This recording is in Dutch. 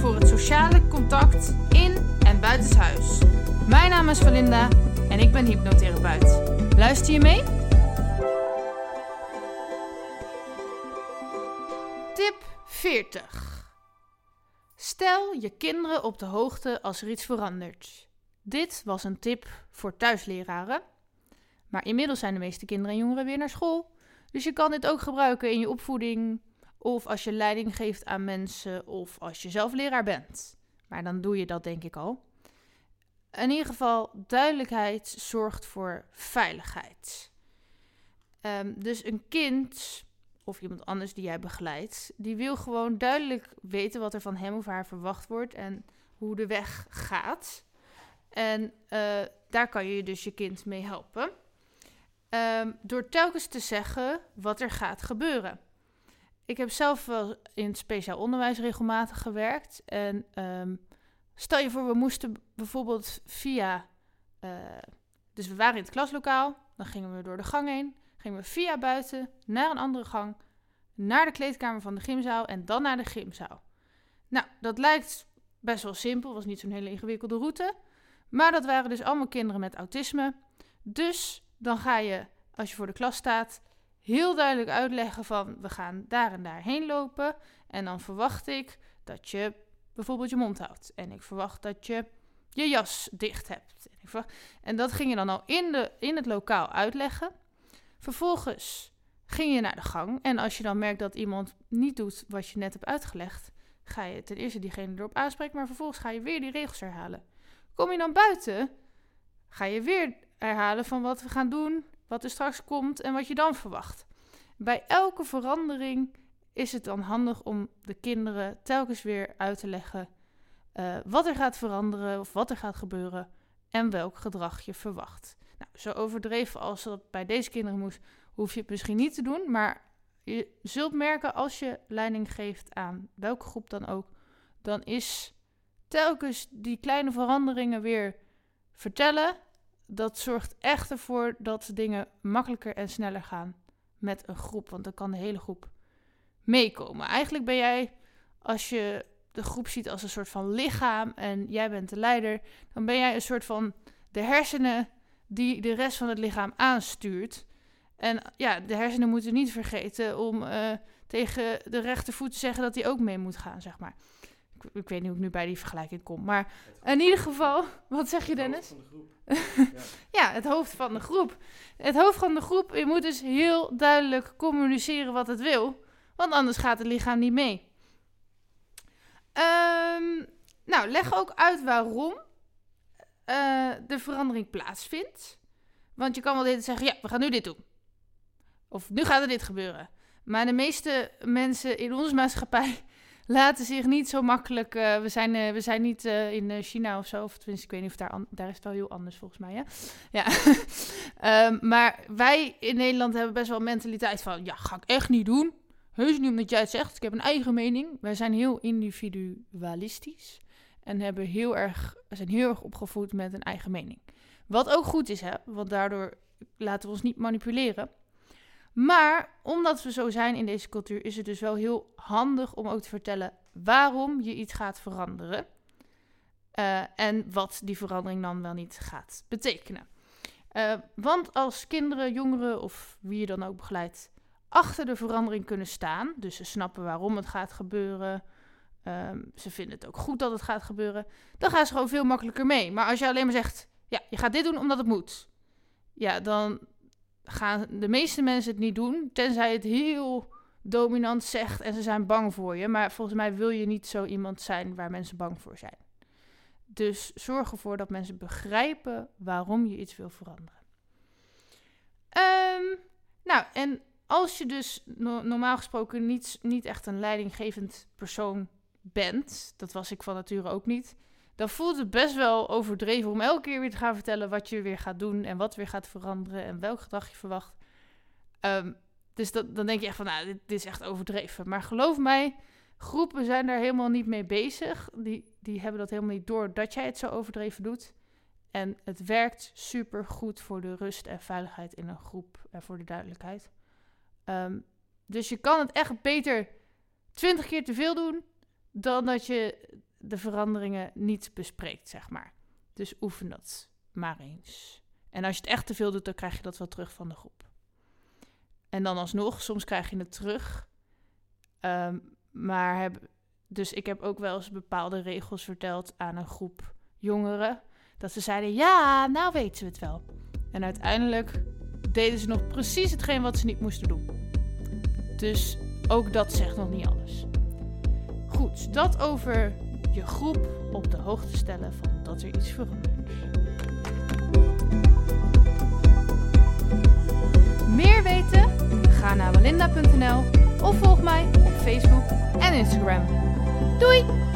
voor het sociale contact in en buitenshuis. Mijn naam is Valinda en ik ben hypnotherapeut. Luister je mee? Tip 40. Stel je kinderen op de hoogte als er iets verandert. Dit was een tip voor thuisleraren. Maar inmiddels zijn de meeste kinderen en jongeren weer naar school. Dus je kan dit ook gebruiken in je opvoeding, of als je leiding geeft aan mensen, of als je zelf leraar bent. Maar dan doe je dat denk ik al. In ieder geval, duidelijkheid zorgt voor veiligheid. Ehm, dus een kind of iemand anders die jij begeleidt, die wil gewoon duidelijk weten wat er van hem of haar verwacht wordt en hoe de weg gaat. En uh, daar kan je dus je kind mee helpen. Um, door telkens te zeggen wat er gaat gebeuren. Ik heb zelf wel in het speciaal onderwijs regelmatig gewerkt. En um, stel je voor, we moesten bijvoorbeeld via. Uh, dus we waren in het klaslokaal, dan gingen we door de gang heen, gingen we via buiten naar een andere gang, naar de kleedkamer van de gymzaal en dan naar de gymzaal. Nou, dat lijkt best wel simpel, was niet zo'n hele ingewikkelde route. Maar dat waren dus allemaal kinderen met autisme. Dus dan ga je, als je voor de klas staat, heel duidelijk uitleggen van we gaan daar en daar heen lopen. En dan verwacht ik dat je bijvoorbeeld je mond houdt. En ik verwacht dat je je jas dicht hebt. En, dat ging je dan al in, de, in het lokaal uitleggen. Vervolgens ging je naar de gang. En als je dan merkt dat iemand niet doet wat je net hebt uitgelegd, ga je ten eerste diegene erop aanspreken, maar vervolgens ga je weer die regels herhalen. Kom je dan buiten, ga je weer herhalen van wat we gaan doen, wat er straks komt en wat je dan verwacht. Bij elke verandering is het dan handig om de kinderen telkens weer uit te leggen uh, wat er gaat veranderen of wat er gaat gebeuren en welk gedrag je verwacht. Nou, zo overdreven als dat bij deze kinderen moest, hoef je het misschien niet te doen, maar je zult merken als je leiding geeft aan welke groep dan ook, dan is telkens die kleine veranderingen weer vertellen dat zorgt echt ervoor dat dingen makkelijker en sneller gaan met een groep. Want dan kan de hele groep meekomen. Eigenlijk ben jij, als je de groep ziet als een soort van lichaam en jij bent de leider, dan ben jij een soort van de hersenen die de rest van het lichaam aanstuurt. En ja, de hersenen moeten niet vergeten om uh, tegen de rechtervoet te zeggen dat hij ook mee moet gaan, zeg maar. Ik, weet niet hoe ik nu bij die vergelijking kom. Maar in ieder geval, wat zeg je, Dennis? Het hoofd van de groep. ja. ja, het hoofd van de groep. Het hoofd van de groep, je moet dus heel duidelijk communiceren wat het wil. Want anders gaat het lichaam niet mee. Um, nou, leg ook uit waarom uh, de verandering plaatsvindt. Want je kan wel dit zeggen, ja, we gaan nu dit doen. Of nu gaat er dit gebeuren. Maar de meeste mensen in onze maatschappij laten zich niet zo makkelijk. Uh, we, zijn, uh, we zijn niet uh, in China of zo. Of tenminste, ik weet niet of daar, daar is het wel heel anders volgens mij. Hè? Ja. um, maar wij in Nederland hebben best wel een mentaliteit van: ja, ga ik echt niet doen. Heus niet omdat jij het zegt. Ik heb een eigen mening. Wij zijn heel individualistisch. En hebben heel erg, zijn heel erg opgevoed met een eigen mening. Wat ook goed is, hè? want daardoor laten we ons niet manipuleren. Maar omdat we zo zijn in deze cultuur, is het dus wel heel handig om ook te vertellen waarom je iets gaat veranderen. Uh, en wat die verandering dan wel niet gaat betekenen. Uh, want als kinderen, jongeren of wie je dan ook begeleidt, achter de verandering kunnen staan, dus ze snappen waarom het gaat gebeuren, um, ze vinden het ook goed dat het gaat gebeuren, dan gaan ze gewoon veel makkelijker mee. Maar als je alleen maar zegt, ja, je gaat dit doen omdat het moet, ja, dan gaan de meeste mensen het niet doen, tenzij het heel dominant zegt en ze zijn bang voor je. Maar volgens mij wil je niet zo iemand zijn waar mensen bang voor zijn. Dus zorg ervoor dat mensen begrijpen waarom je iets wil veranderen. Um, nou, en als je dus no normaal gesproken niet, niet echt een leidinggevend persoon bent, dat was ik van nature ook niet, dan voelt het best wel overdreven om elke keer weer te gaan vertellen wat je weer gaat doen en wat weer gaat veranderen en welk gedrag je verwacht. Ehm, dus dat, dan denk je echt van, nou, dit, is echt overdreven. Maar geloof mij, groepen zijn daar helemaal niet mee bezig. Die, die hebben dat helemaal niet door dat jij het zo overdreven doet. En het werkt super goed voor de rust en veiligheid in een groep en voor de duidelijkheid. Ehm, dus je kan het echt beter twintig keer te veel doen dan dat je de veranderingen niet bespreekt, zeg maar. Dus oefen dat maar eens. En als je het echt te veel doet, dan krijg je dat wel terug van de groep. En dan alsnog, soms krijg je het terug. Ehm, maar heb, dus ik heb ook wel eens bepaalde regels verteld aan een groep jongeren. Dat ze zeiden, ja, nou weten we het wel. En uiteindelijk deden ze nog precies hetgeen wat ze niet moesten doen. Dus ook dat zegt nog niet alles. Goed, dat over je groep op de hoogte stellen van dat er iets verandert. Meer weten? Ga naar walinda.nl of volg mij op Facebook en Instagram. Doei!